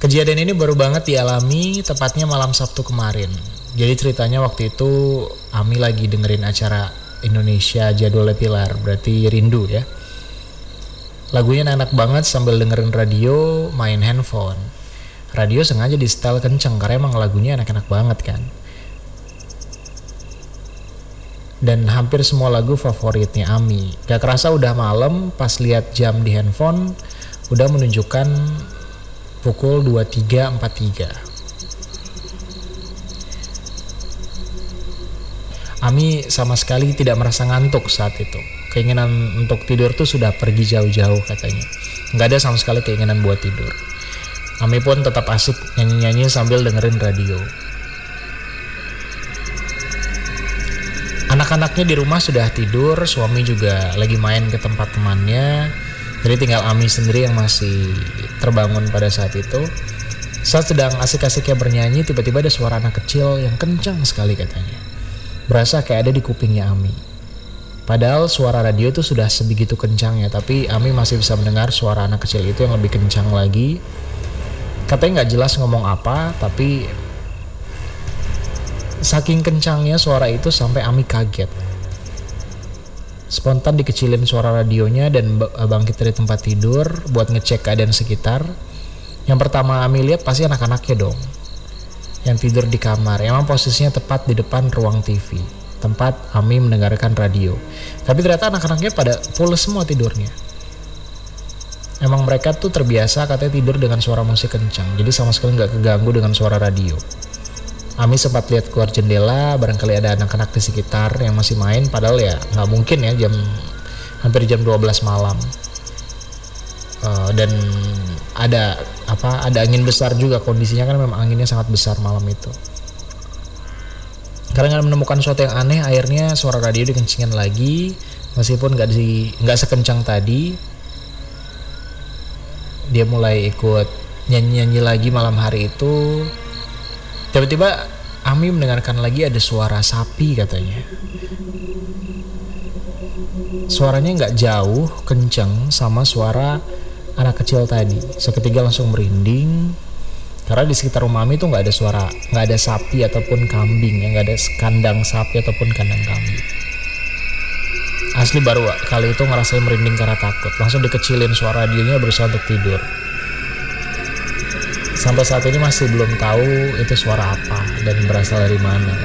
Kejadian ini baru banget dialami tepatnya malam Sabtu kemarin. Jadi ceritanya waktu itu Ami lagi dengerin acara Indonesia Jadwal Pilar, berarti rindu ya. Lagunya enak banget sambil dengerin radio, main handphone. Radio sengaja di setel kenceng karena emang lagunya enak-enak banget kan. Dan hampir semua lagu favoritnya Ami. Gak kerasa udah malam pas lihat jam di handphone udah menunjukkan pukul 23.43. Ami sama sekali tidak merasa ngantuk saat itu. Keinginan untuk tidur tuh sudah pergi jauh-jauh katanya. Nggak ada sama sekali keinginan buat tidur. Ami pun tetap asik nyanyi-nyanyi sambil dengerin radio. Anak-anaknya di rumah sudah tidur, suami juga lagi main ke tempat temannya. Jadi tinggal Ami sendiri yang masih terbangun pada saat itu. Saat sedang asik-asiknya bernyanyi, tiba-tiba ada suara anak kecil yang kencang sekali katanya berasa kayak ada di kupingnya Ami. Padahal suara radio itu sudah sebegitu kencangnya, tapi Ami masih bisa mendengar suara anak kecil itu yang lebih kencang lagi. Katanya nggak jelas ngomong apa, tapi saking kencangnya suara itu sampai Ami kaget. Spontan dikecilin suara radionya dan bangkit dari tempat tidur buat ngecek keadaan sekitar. Yang pertama Ami lihat pasti anak-anaknya dong yang tidur di kamar. Emang posisinya tepat di depan ruang TV, tempat Ami mendengarkan radio. Tapi ternyata anak-anaknya pada full semua tidurnya. Emang mereka tuh terbiasa katanya tidur dengan suara musik kencang, jadi sama sekali nggak keganggu dengan suara radio. Ami sempat lihat keluar jendela, barangkali ada anak-anak di sekitar yang masih main, padahal ya nggak mungkin ya jam hampir jam 12 malam. Uh, dan ada apa ada angin besar juga kondisinya kan memang anginnya sangat besar malam itu. Karena nggak menemukan sesuatu yang aneh akhirnya suara radio dikencingin lagi meskipun nggak di nggak sekencang tadi. Dia mulai ikut nyanyi-nyanyi lagi malam hari itu. Tiba-tiba Ami mendengarkan lagi ada suara sapi katanya. Suaranya nggak jauh kenceng sama suara anak kecil tadi. Seketika langsung merinding. Karena di sekitar rumah Ami itu nggak ada suara nggak ada sapi ataupun kambing ya nggak ada kandang sapi ataupun kandang kambing. Asli baru kali itu ngerasain merinding karena takut. Langsung dikecilin suara radionya berusaha untuk tidur sampai saat ini masih belum tahu itu suara apa dan berasal dari mana